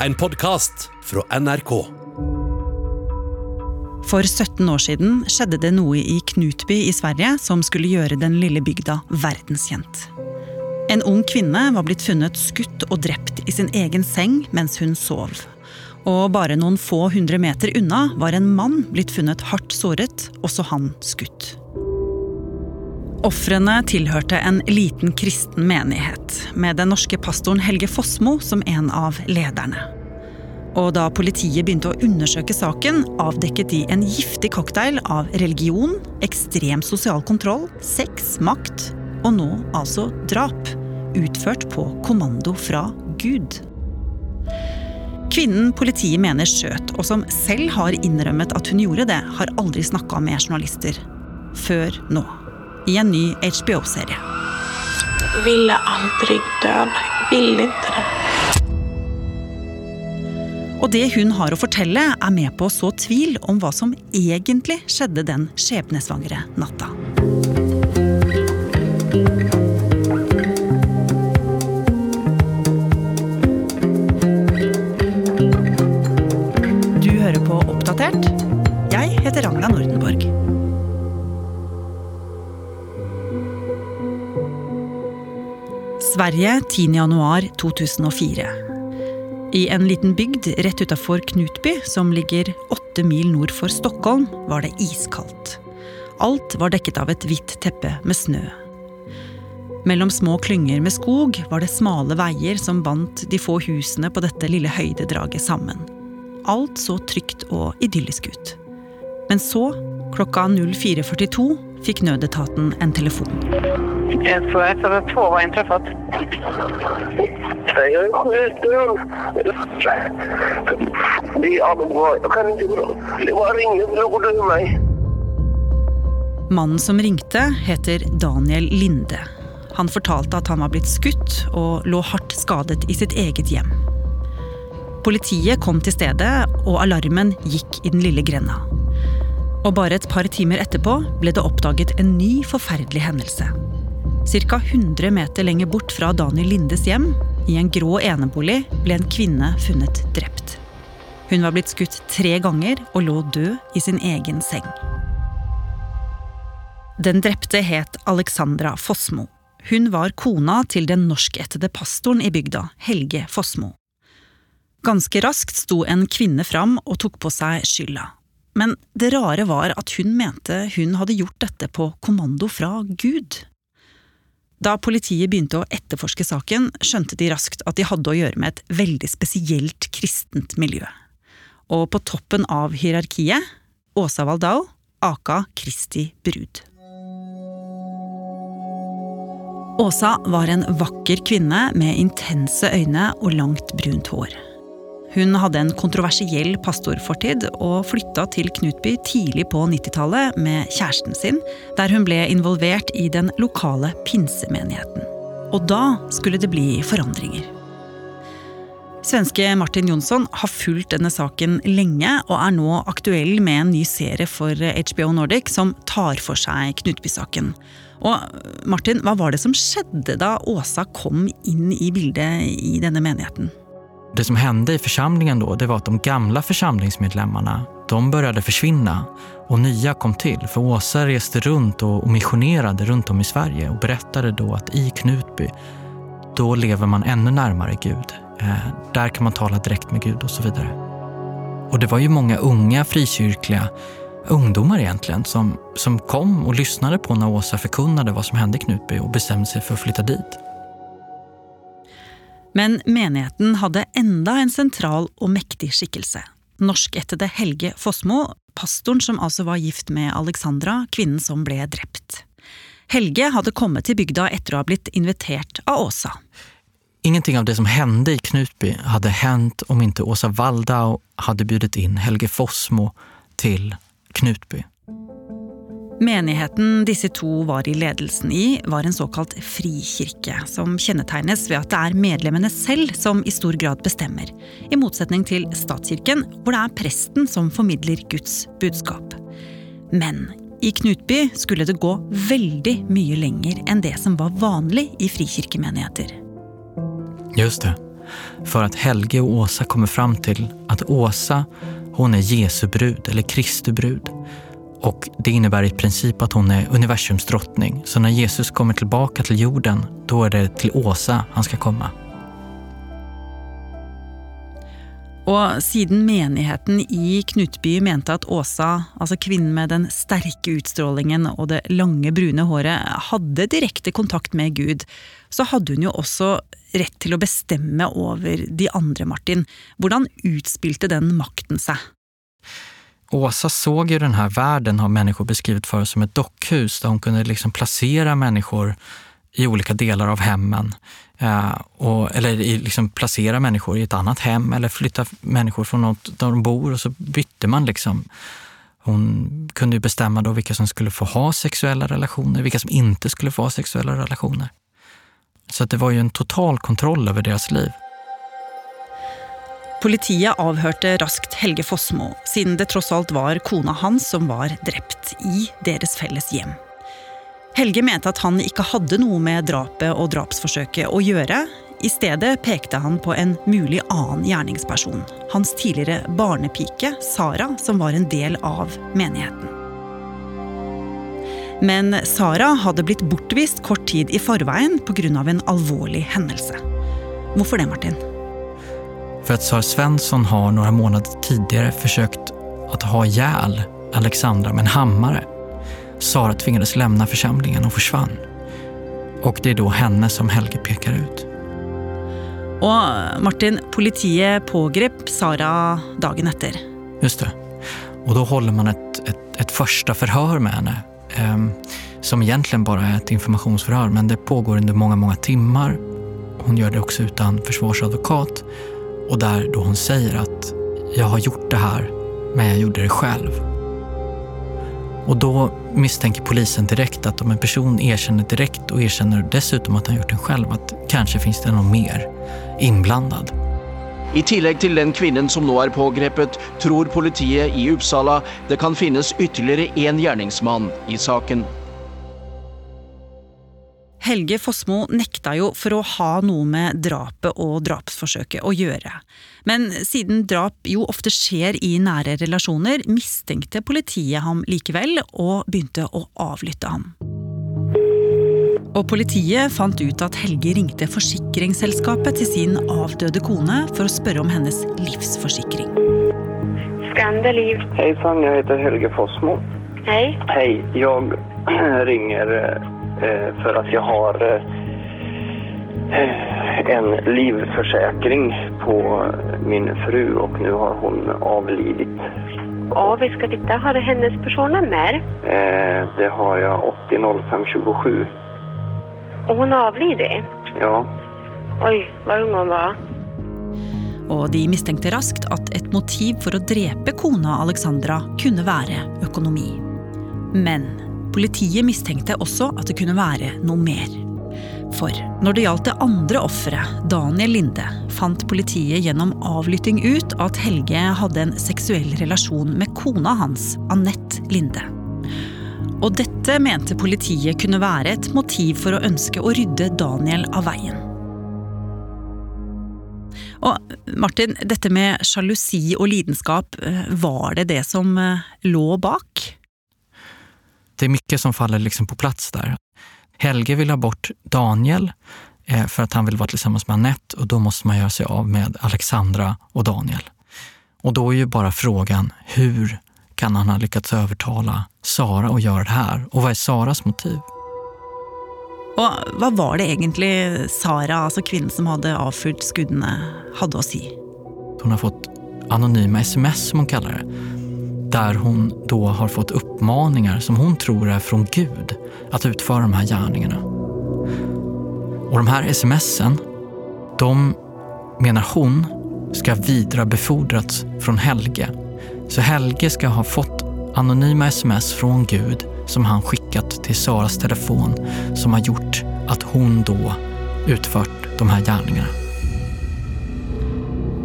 en podkast fra NRK. For 17 år siden skjedde det noe i Knutby i Sverige som skulle gjøre den lille bygda verdenskjent. En ung kvinne var blitt funnet skutt og drept i sin egen seng mens hun sov. Og bare noen få hundre meter unna var en mann blitt funnet hardt såret, også han skutt. Ofrene tilhørte en liten kristen menighet, med den norske pastoren Helge Fossmo som en av lederne. Og da politiet begynte å undersøke saken, avdekket de en giftig cocktail av religion, ekstrem sosial kontroll, sex, makt og nå altså drap. Utført på kommando fra Gud. Kvinnen politiet mener skjøt, og som selv har innrømmet at hun gjorde det, har aldri snakka med journalister. Før nå. I en ny HBO-serie. Ville aldri dø. Ville ikke det. Og det hun har å fortelle, er med på å så tvil om hva som egentlig skjedde den skjebnesvangre natta. Sverige 10. januar 2004. I en liten bygd rett utafor Knutby, som ligger åtte mil nord for Stockholm, var det iskaldt. Alt var dekket av et hvitt teppe med snø. Mellom små klynger med skog var det smale veier som bandt de få husene på dette lille høydedraget sammen. Alt så trygt og idyllisk ut. Men så, klokka 04.42, fikk nødetaten en telefon. 112 har inntruffet. Jag är. Det är allvar. Jag kan inte gå. Det var ingen trodde mig. Mannen som ringte, heter Daniel Linde. Han fortalte at han var blitt skutt og lå hardt skadet i sitt eget hjem. Politiet kom til stedet, og alarmen gikk i den lille grenda. Og bare et par timer etterpå ble det oppdaget en ny forferdelig hendelse. Ca. 100 meter lenger bort fra Daniel Lindes hjem, i en grå enebolig, ble en kvinne funnet drept. Hun var blitt skutt tre ganger og lå død i sin egen seng. Den drepte het Alexandra Fossmo. Hun var kona til den norskættede pastoren i bygda, Helge Fossmo. Ganske raskt sto en kvinne fram og tok på seg skylda. Men det rare var at hun mente hun hadde gjort dette på kommando fra Gud. Da politiet begynte å etterforske saken, skjønte de raskt at de hadde å gjøre med et veldig spesielt kristent miljø. Og på toppen av hierarkiet Åsa Waldau, aka Kristi brud. Åsa var en vakker kvinne med intense øyne og langt brunt hår. Hun hadde en kontroversiell pastorfortid og flytta til Knutby tidlig på 90-tallet med kjæresten sin, der hun ble involvert i den lokale pinsemenigheten. Og da skulle det bli forandringer. Svenske Martin Jonsson har fulgt denne saken lenge, og er nå aktuell med en ny serie for HBO Nordic som tar for seg Knutby-saken. Og Martin, hva var det som skjedde da Åsa kom inn i bildet i denne menigheten? Det som hände i församlingen då, det var att de gamla församlingsmedlemmarna, de började försvinna och nya kom till. För Åsa reste runt och missionerade runt om i Sverige och berättade då att i Knutby, då lever man ännu närmare Gud. Eh, där kan man tala direkt med Gud och så vidare. Och det var ju många unga frikyrkliga ungdomar egentligen som, som kom och lyssnade på när Åsa förkunnade vad som hände i Knutby och bestämde sig för att flytta dit. Men menigheten hadde enda en sentral og mektig skikkelse. Norskættede Helge Fossmo, pastoren som altså var gift med Alexandra, kvinnen som ble drept. Helge hadde kommet til bygda etter å ha blitt invitert av Åsa. Ingenting av det som hendte i Knutby hadde hendt om ikke Åsa Waldau hadde bjudit inn Helge Fossmo til Knutby. Menigheten disse to var i ledelsen i, var en såkalt frikirke, som kjennetegnes ved at det er medlemmene selv som i stor grad bestemmer, i motsetning til statskirken, hvor det er presten som formidler Guds budskap. Men i Knutby skulle det gå veldig mye lenger enn det som var vanlig i frikirkemenigheter. Just det. For at Helge og Åsa kommer fram til at Åsa, hun er Jesu brud eller Kristi brud. Och det innebär i princip att hon är universums drottning. Så när Jesus kommer tillbaka till jorden, då är det till Åsa han ska komma. Og siden menigheten i Knutby mente at Åsa, altså kvinnen med den sterke utstrålingen og det lange, brune håret, hadde direkte kontakt med Gud, så hadde hun jo også rett til å bestemme over de andre, Martin. Hvordan utspilte den makten seg? Åsa såg ju den här världen har människor beskrivit för som ett dockhus där hon kunde liksom placera människor i olika delar av hemmen. Eh, och, eller liksom placera människor i ett annat hem eller flytta människor från något där de bor och så bytte man liksom. Hon kunde bestämma då vilka som skulle få ha sexuella relationer, vilka som inte skulle få ha sexuella relationer. Så det var ju en total kontroll över deras liv. Politiet avhørte raskt Helge Fossmo, siden det tross alt var kona hans som var drept i deres felles hjem. Helge mente at han ikke hadde noe med drapet og drapsforsøket å gjøre. I stedet pekte han på en mulig annen gjerningsperson. Hans tidligere barnepike, Sara, som var en del av menigheten. Men Sara hadde blitt bortvist kort tid i forveien pga. en alvorlig hendelse. Hvorfor det, Martin? För att Sara Svensson har några månader tidigare försökt att ha ihjäl Alexandra med en hammare. Sara tvingades lämna församlingen och försvann. Och det är då henne som Helge pekar ut. Og Martin, politiet pågrep Sara dagen etter. Just det. Och då håller man ett, ett, ett första förhör med henne. Um, som egentligen bara är ett informationsförhör, men det pågår under många, många timmar. Hon gör det också utan försvarsadvokat. Och där då hon säger att jag har gjort det här, men jag gjorde det själv. Och då misstänker polisen direkt att om en person erkänner direkt och erkänner dessutom att han gjort den själv, att kanske finns det någon mer inblandad. I tillegg til den kvinnen som nå er pågrepet, tror politiet i Uppsala det kan finnes ytterligere én gjerningsmann i saken. Helge Fossmo nekta jo for å ha noe med drapet og drapsforsøket å gjøre. Men siden drap jo ofte skjer i nære relasjoner, mistenkte politiet ham likevel, og begynte å avlytte ham. Og politiet fant ut at Helge ringte forsikringsselskapet til sin avdøde kone for å spørre om hennes livsforsikring. Skandaliv. Hei sann, jeg heter Helge Fossmo. Hei. Hei. Jeg ringer eh, för att jag har eh, en livförsäkring på min fru och nu har hon avlidit. Ja, vi ska titta. Har du hennes personnummer? Eh, det har jag 800527. Och hon har avlidit? Ja, Oj, vad ung hon var. Og de mistenkte raskt at et motiv for å drepe kona Alexandra kunne være økonomi. Men politiet mistenkte også at det kunne være noe mer. For når det gjaldt det andre offeret, Daniel Linde, fant politiet gjennom avlytting ut at Helge hadde en seksuell relasjon med kona hans, Anette Linde. Og dette mente politiet kunne være et motiv for å ønske å rydde Daniel av veien. Og Martin, dette med sjalusi og lidenskap, eh, var det det som eh, lå bak? Det är mycket som faller liksom på plats där. Helge vill ha bort Daniel eh, för att han vill vara tillsammans med Annette och då måste man göra sig av med Alexandra och Daniel. Och då är ju bara frågan, hur kan han ha lyckats övertala Sara att göra det här? Och vad är Saras motiv? Og hva var det egentlig Sara, altså kvinnen som hadde avfyrt skuddene, hadde å si? Hon har fått anonyma sms som hon kallar det. Där hon då har fått uppmaningar som hon tror är från Gud att utföra de här gärningarna. Och de här smsen, de menar hon ska vidarebefordrats från Helge. Så Helge ska ha fått anonyma sms från Gud som han skickat till Saras telefon som har gjort att hon då utfört de här gärningarna.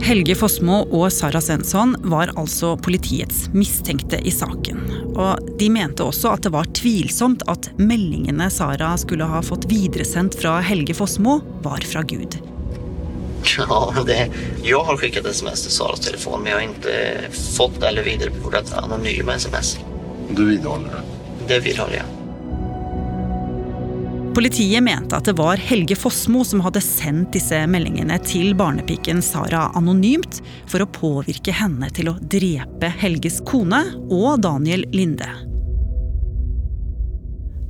Helge Fossmo og Sara Svensson var altså politiets mistenkte i saken. Og de mente også at det var tvilsomt at meldingene Sara skulle ha fått videresendt fra Helge Fossmo, var fra Gud. Ja, det, jag har skickat sms till Saras telefon men jag har inte fått eller vidarebefordrat anonyma sms. Du vidhåller det? Det vidhåller jag. Politiet mente at det var Helge Fossmo som hadde sendt disse meldingene til barnepiken Sara anonymt for å påvirke henne til å drepe Helges kone og Daniel Linde.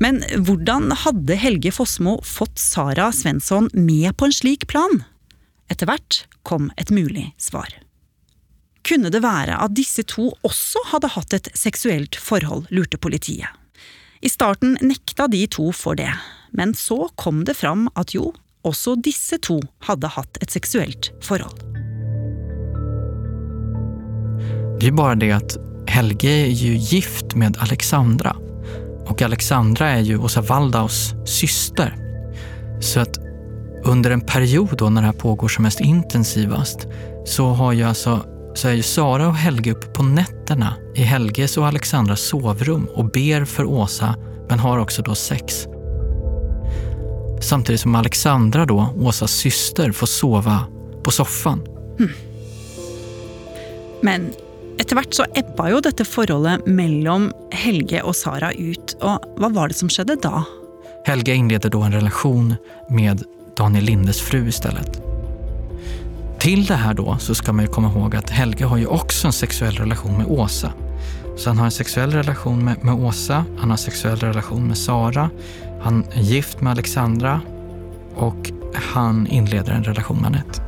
Men hvordan hadde Helge Fossmo fått Sara Svensson med på en slik plan? Etter hvert kom et mulig svar. Kunne det være at disse to også hadde hatt et seksuelt forhold, lurte politiet. I starten nekta de to for det, men så kom det fram at jo, også disse to hadde hatt et seksuelt forhold. Det er bare det at Helge er jo gift med Alexandra. Og Alexandra er jo Åsa Waldaus syster. Så at under en period då när det här pågår som mest intensivast så, har ju alltså, så är ju Sara och Helge uppe på nätterna i Helges och Alexandras sovrum och ber för Åsa men har också då sex. Samtidigt som Alexandra då, Åsas syster, får sova på soffan. Men etter hvert så ebba jo dette forholdet mellom Helge og Sara ut, og hva var det som skjedde da? Helge innleder da en relasjon med Daniel Lindes fru istället. Till det här då så ska man ju komma ihåg att Helge har ju också en sexuell relation med Åsa. Så han har en sexuell relation med, med Åsa, han har en sexuell relation med Sara, han är gift med Alexandra och han inleder en relation med Anette.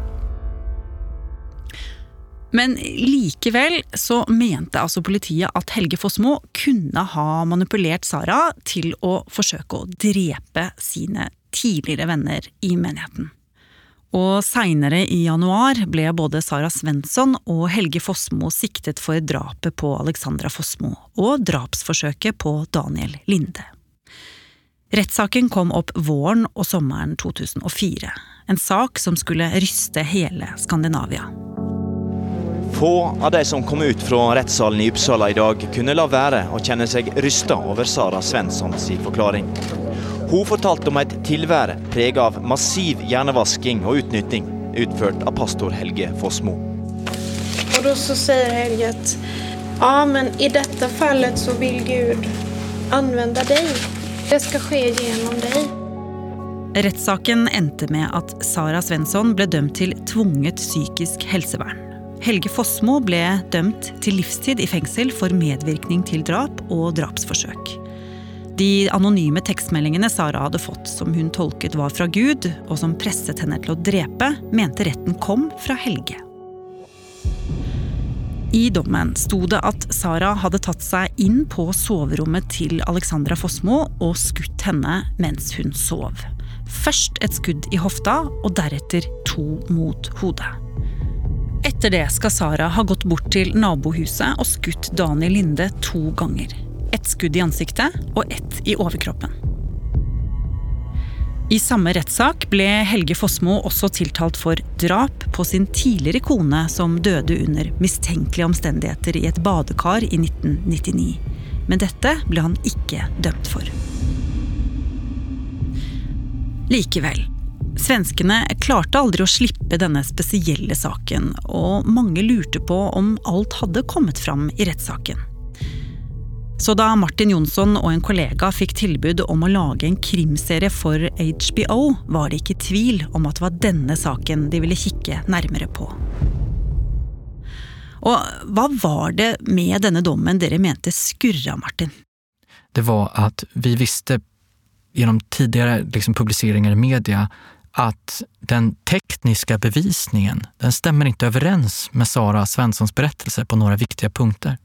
Men likevel så mente altså politiet at Helge Fossmo kunne ha manipulert Sara til å forsøke å drepe sine tidligere venner i menigheten. Og seinere i januar ble både Sara Svensson og Helge Fossmo siktet for drapet på Alexandra Fossmo og drapsforsøket på Daniel Linde. Rettssaken kom opp våren og sommeren 2004. En sak som skulle ryste hele Skandinavia. Få av de som kom ut fra rettssalen i Uppsala i dag, kunne la være å kjenne seg rysta over Sara Svenssons forklaring. Hun fortalte om et tilvære preget av massiv hjernevasking og utnytting, utført av pastor Helge Fossmo. Og da så sier Helge at ja, men i dette fallet så vil Gud anvende deg. Det skal skje gjennom deg. Rettssaken endte med at Sara Svensson ble dømt til tvunget psykisk helsevern. Helge Fossmo ble dømt til livstid i fengsel for medvirkning til drap og drapsforsøk. De anonyme tekstmeldingene Sara hadde fått, som hun tolket var fra Gud, og som presset henne til å drepe, mente retten kom fra Helge. I dommen sto det at Sara hadde tatt seg inn på soverommet til Alexandra Fossmo og skutt henne mens hun sov. Først et skudd i hofta, og deretter to mot hodet. Etter det skal Sara ha gått bort til nabohuset og skutt Daniel Linde to ganger. Ett skudd i ansiktet og ett i overkroppen. I samme rettssak ble Helge Fossmo også tiltalt for drap på sin tidligere kone som døde under mistenkelige omstendigheter i et badekar i 1999. Men dette ble han ikke dømt for. Likevel. Svenskene klarte aldri å slippe denne spesielle saken, og mange lurte på om alt hadde kommet fram i rettssaken. Så da Martin Jonsson og en kollega fikk tilbud om å lage en krimserie for HBO, var det ikke tvil om at det var denne saken de ville kikke nærmere på. Og hva var det med denne dommen dere mente skurra, Martin? Det var at vi visste gjennom tidligere liksom, publiseringer i media at den tekniske bevisningen, den stemmer ikke overens med Sara Svenssons berettelse på noen viktige punkter.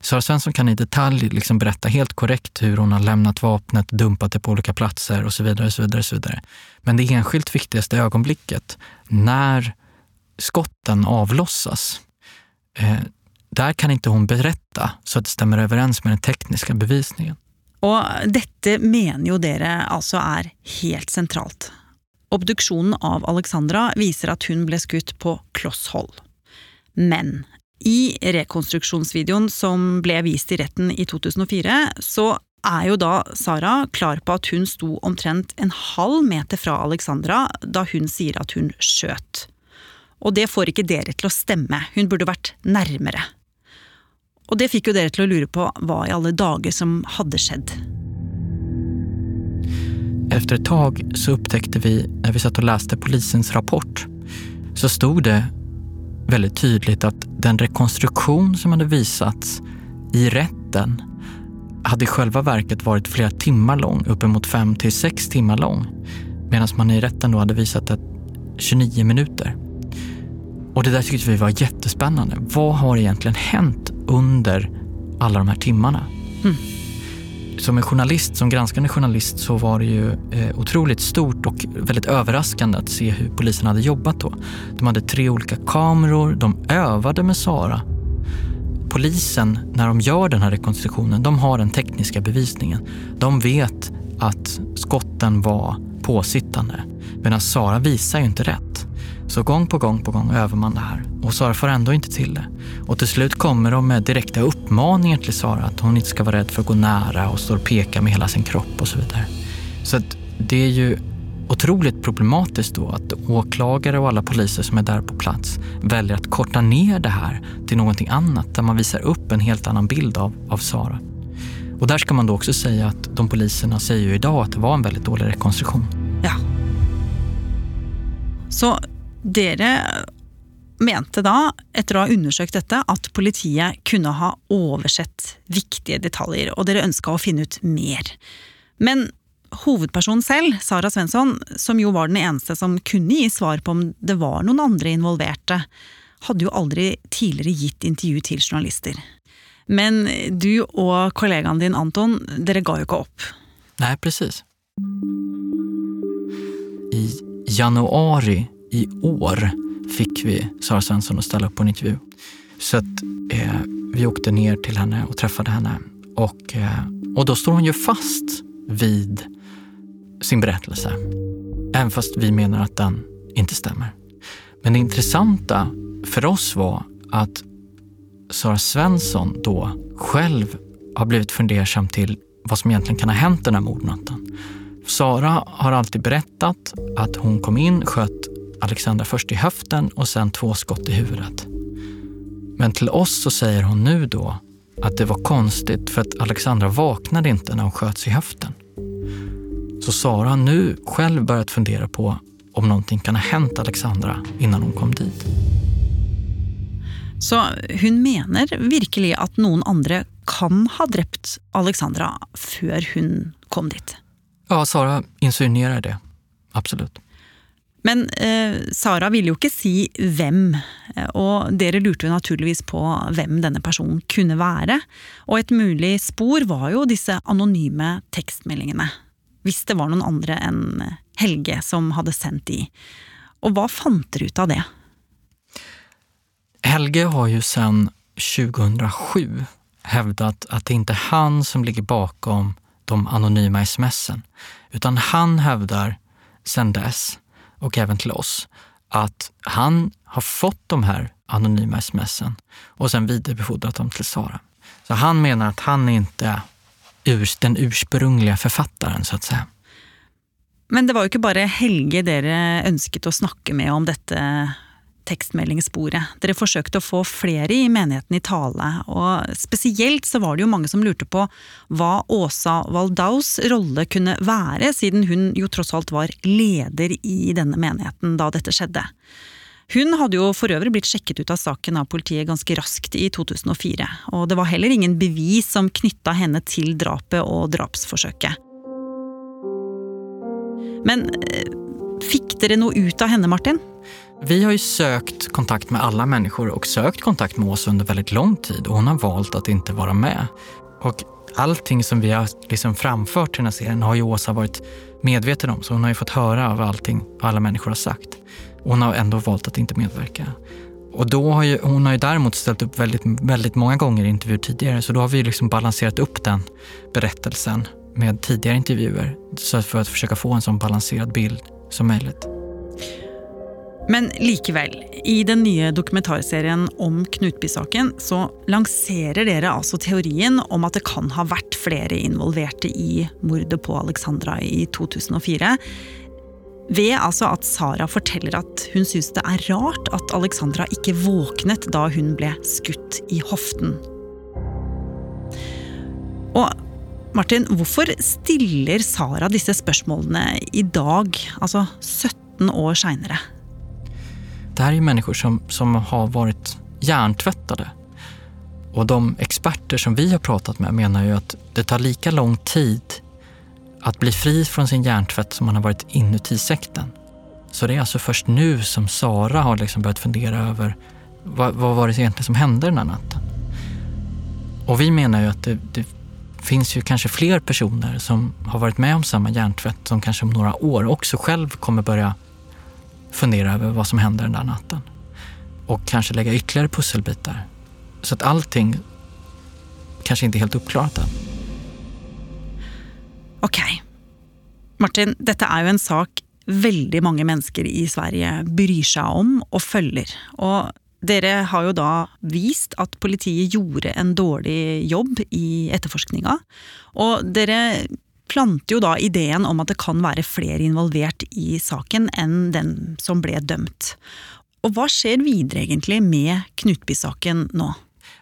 Sara Svensson kan i detalj liksom berätta helt korrekt hur hon har lämnat vapnet, dumpat det på olika platser och så vidare. Och så vidare, och så vidare. Men det enskilt viktigaste ögonblicket, när skotten avlossas, eh, där kan inte hon berätta så att det stämmer överens med den tekniska bevisningen. Og dette mener jo dere altså er helt sentralt. Obduksjonen av Alexandra viser at hun ble skutt på kloss. Men i rekonstruksjonsvideoen som ble vist i retten i 2004, så er jo da Sara klar på at hun sto omtrent en halv meter fra Alexandra da hun sier at hun skjøt. Og det får ikke dere til å stemme, hun burde vært nærmere. Og det fikk jo dere til å lure på hva i alle dager som hadde skjedd. Efter ett tag så upptäckte vi, när vi satt och läste polisens rapport, så stod det väldigt tydligt att den rekonstruktion som hade visats i rätten hade i själva verket varit flera timmar lång, uppemot fem till sex timmar lång. Medan man i rätten då hade visat att 29 minuter. Och det där tyckte vi var jättespännande. Vad har egentligen hänt under alla de här timmarna? Mm. Som en journalist, som granskande journalist så var det ju eh, otroligt stort och väldigt överraskande att se hur polisen hade jobbat då. De hade tre olika kameror, de övade med Sara. Polisen, när de gör den här rekonstruktionen, de har den tekniska bevisningen. De vet att skotten var påsittande. Medan Sara visar ju inte rätt. Så gång på gång på gång övar man det här och Sara får ändå inte till det. Och till slut kommer de med direkta uppmaningar till Sara att hon inte ska vara rädd för att gå nära och stå och peka med hela sin kropp och så vidare. Så att det är ju otroligt problematiskt då att åklagare och alla poliser som är där på plats väljer att korta ner det här till någonting annat där man visar upp en helt annan bild av, av Sara. Och där ska man då också säga att de poliserna säger ju idag att det var en väldigt dålig rekonstruktion. Ja. Så dere mente da, etter å ha undersøkt dette, at politiet kunne ha oversett viktige detaljer, og dere ønska å finne ut mer. Men hovedpersonen selv, Sara Svensson, som jo var den eneste som kunne gi svar på om det var noen andre involverte, hadde jo aldri tidligere gitt intervju til journalister. Men du og kollegaen din Anton, dere ga jo ikke opp. Nei, presis. I januari i år fick vi Sara Svensson att ställa upp på en intervju. Så att eh, vi åkte ner till henne och träffade henne. Och, eh, och då står hon ju fast vid sin berättelse. Även fast vi menar att den inte stämmer. Men det intressanta för oss var att Sara Svensson då själv har blivit fundersam till vad som egentligen kan ha hänt den här mordnatten. Sara har alltid berättat att hon kom in, sköt Alexandra först i höften och sen två skott i huvudet. Men till oss så säger hon nu då att det var konstigt för att Alexandra vaknade inte när hon sköts i höften. Så Sara har nu själv börjat fundera på om någonting kan ha hänt Alexandra innan hon kom dit. Så hun mener virkelig at noen andre kan ha drept Alexandra før hun kom dit. Ja, Sara insinuerar det. Absolut. Men eh, Sara ville jo ikke si hvem, eh, og dere lurte jo naturligvis på hvem denne personen kunne være. Og et mulig spor var jo disse anonyme tekstmeldingene. Hvis det var noen andre enn Helge som hadde sendt de. Og hva fant dere ut av det? Helge har jo siden 2007 hevdet at det ikke er han som ligger bakom de anonyma smsen. Utan han hevder sen dess, och även till oss, att han har fått de här anonyma smsen och sen vidarebefordrat dem till Sara. Så han menar att han inte är den ursprungliga författaren, så att säga. Men det var jo ikke bare Helge dere ønsket å snakke med om dette tekstmeldingssporet. Dere forsøkte å få flere i menigheten i tale, og spesielt så var det jo mange som lurte på hva Åsa Waldaus rolle kunne være, siden hun jo tross alt var leder i denne menigheten da dette skjedde. Hun hadde jo for øvrig blitt sjekket ut av saken av politiet ganske raskt i 2004, og det var heller ingen bevis som knytta henne til drapet og drapsforsøket. Men eh, fikk dere noe ut av henne, Martin? Vi har ju sökt kontakt med alla människor och sökt kontakt med Åsa under väldigt lång tid och hon har valt att inte vara med. Och allting som vi har liksom framfört till den här serien har ju Åsa varit medveten om så hon har ju fått höra av allting alla människor har sagt. Och hon har ändå valt att inte medverka. Och då har ju, hon har ju däremot ställt upp väldigt, väldigt många gånger i intervjuer tidigare så då har vi liksom balanserat upp den berättelsen med tidigare intervjuer så för att försöka få en så balanserad bild som möjligt. Men likevel, i den nye dokumentarserien om Knutby-saken så lanserer dere altså teorien om at det kan ha vært flere involverte i mordet på Alexandra i 2004. Ved altså at Sara forteller at hun syns det er rart at Alexandra ikke våknet da hun ble skutt i hoften. Og Martin, hvorfor stiller Sara disse spørsmålene i dag, altså 17 år seinere? Det här är människor som, som har varit hjärntvättade. Och de experter som vi har pratat med menar ju att det tar lika lång tid att bli fri från sin hjärntvätt som man har varit inuti sekten. Så det är alltså först nu som Sara har liksom börjat fundera över vad, vad var det egentligen som hände den här natten? Och vi menar ju att det, det finns ju kanske fler personer som har varit med om samma hjärntvätt som kanske om några år också själv kommer börja fundera över vad som händer den där natten. Och kanske lägga ytterligare pusselbitar. Så att allting kanske inte är helt uppklarat än. Ok. Martin, dette er jo en sak veldig mange mennesker i Sverige bryr seg om og følger. Og dere har jo da vist at politiet gjorde en dårlig jobb i etterforskninga. Og dere planter jo da ideen om at det kan være flere involvert i saken enn den som ble dømt. Og hva skjer videre egentlig med Knutby-saken nå?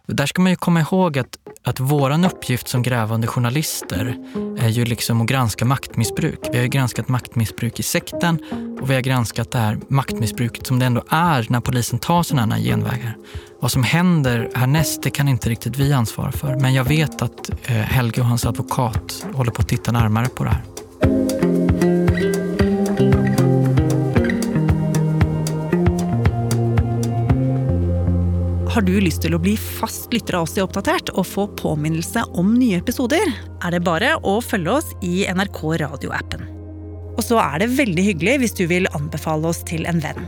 Där ska man ju komma ihåg att, att våran uppgift som grävande journalister är ju liksom att granska maktmissbruk. Vi har ju granskat maktmissbruk i sekten och vi har granskat det här maktmissbruket som det ändå är när polisen tar sådana här genvägar. Vad som händer härnäst, det kan inte riktigt vi ansvara för. Men jag vet att eh, Helge och hans advokat håller på att titta närmare på det här. Har du lyst til å bli fast lytter av oss i Oppdatert og få påminnelse om nye episoder, er det bare å følge oss i NRK radioappen. Og så er det veldig hyggelig hvis du vil anbefale oss til en venn.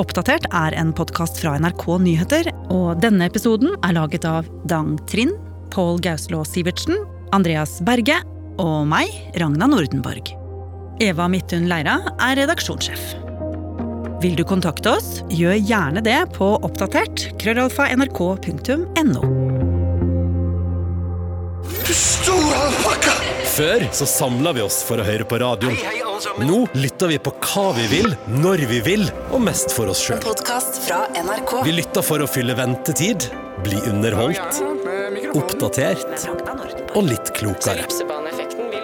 Oppdatert er en podkast fra NRK Nyheter, og denne episoden er laget av Dang Trind, Pål Gauslå Sivertsen, Andreas Berge og meg, Ragna Nordenborg. Eva Midthun Leira er redaksjonssjef. Vil du kontakte oss, gjør gjerne det på oppdatert krøllalfa nrk.no. Før så samla vi oss for å høre på radio. Nå lytter vi på hva vi vil, når vi vil, og mest for oss sjøl. Podkast fra NRK. Vi lytter for å fylle ventetid, bli underholdt, oppdatert og litt klokere.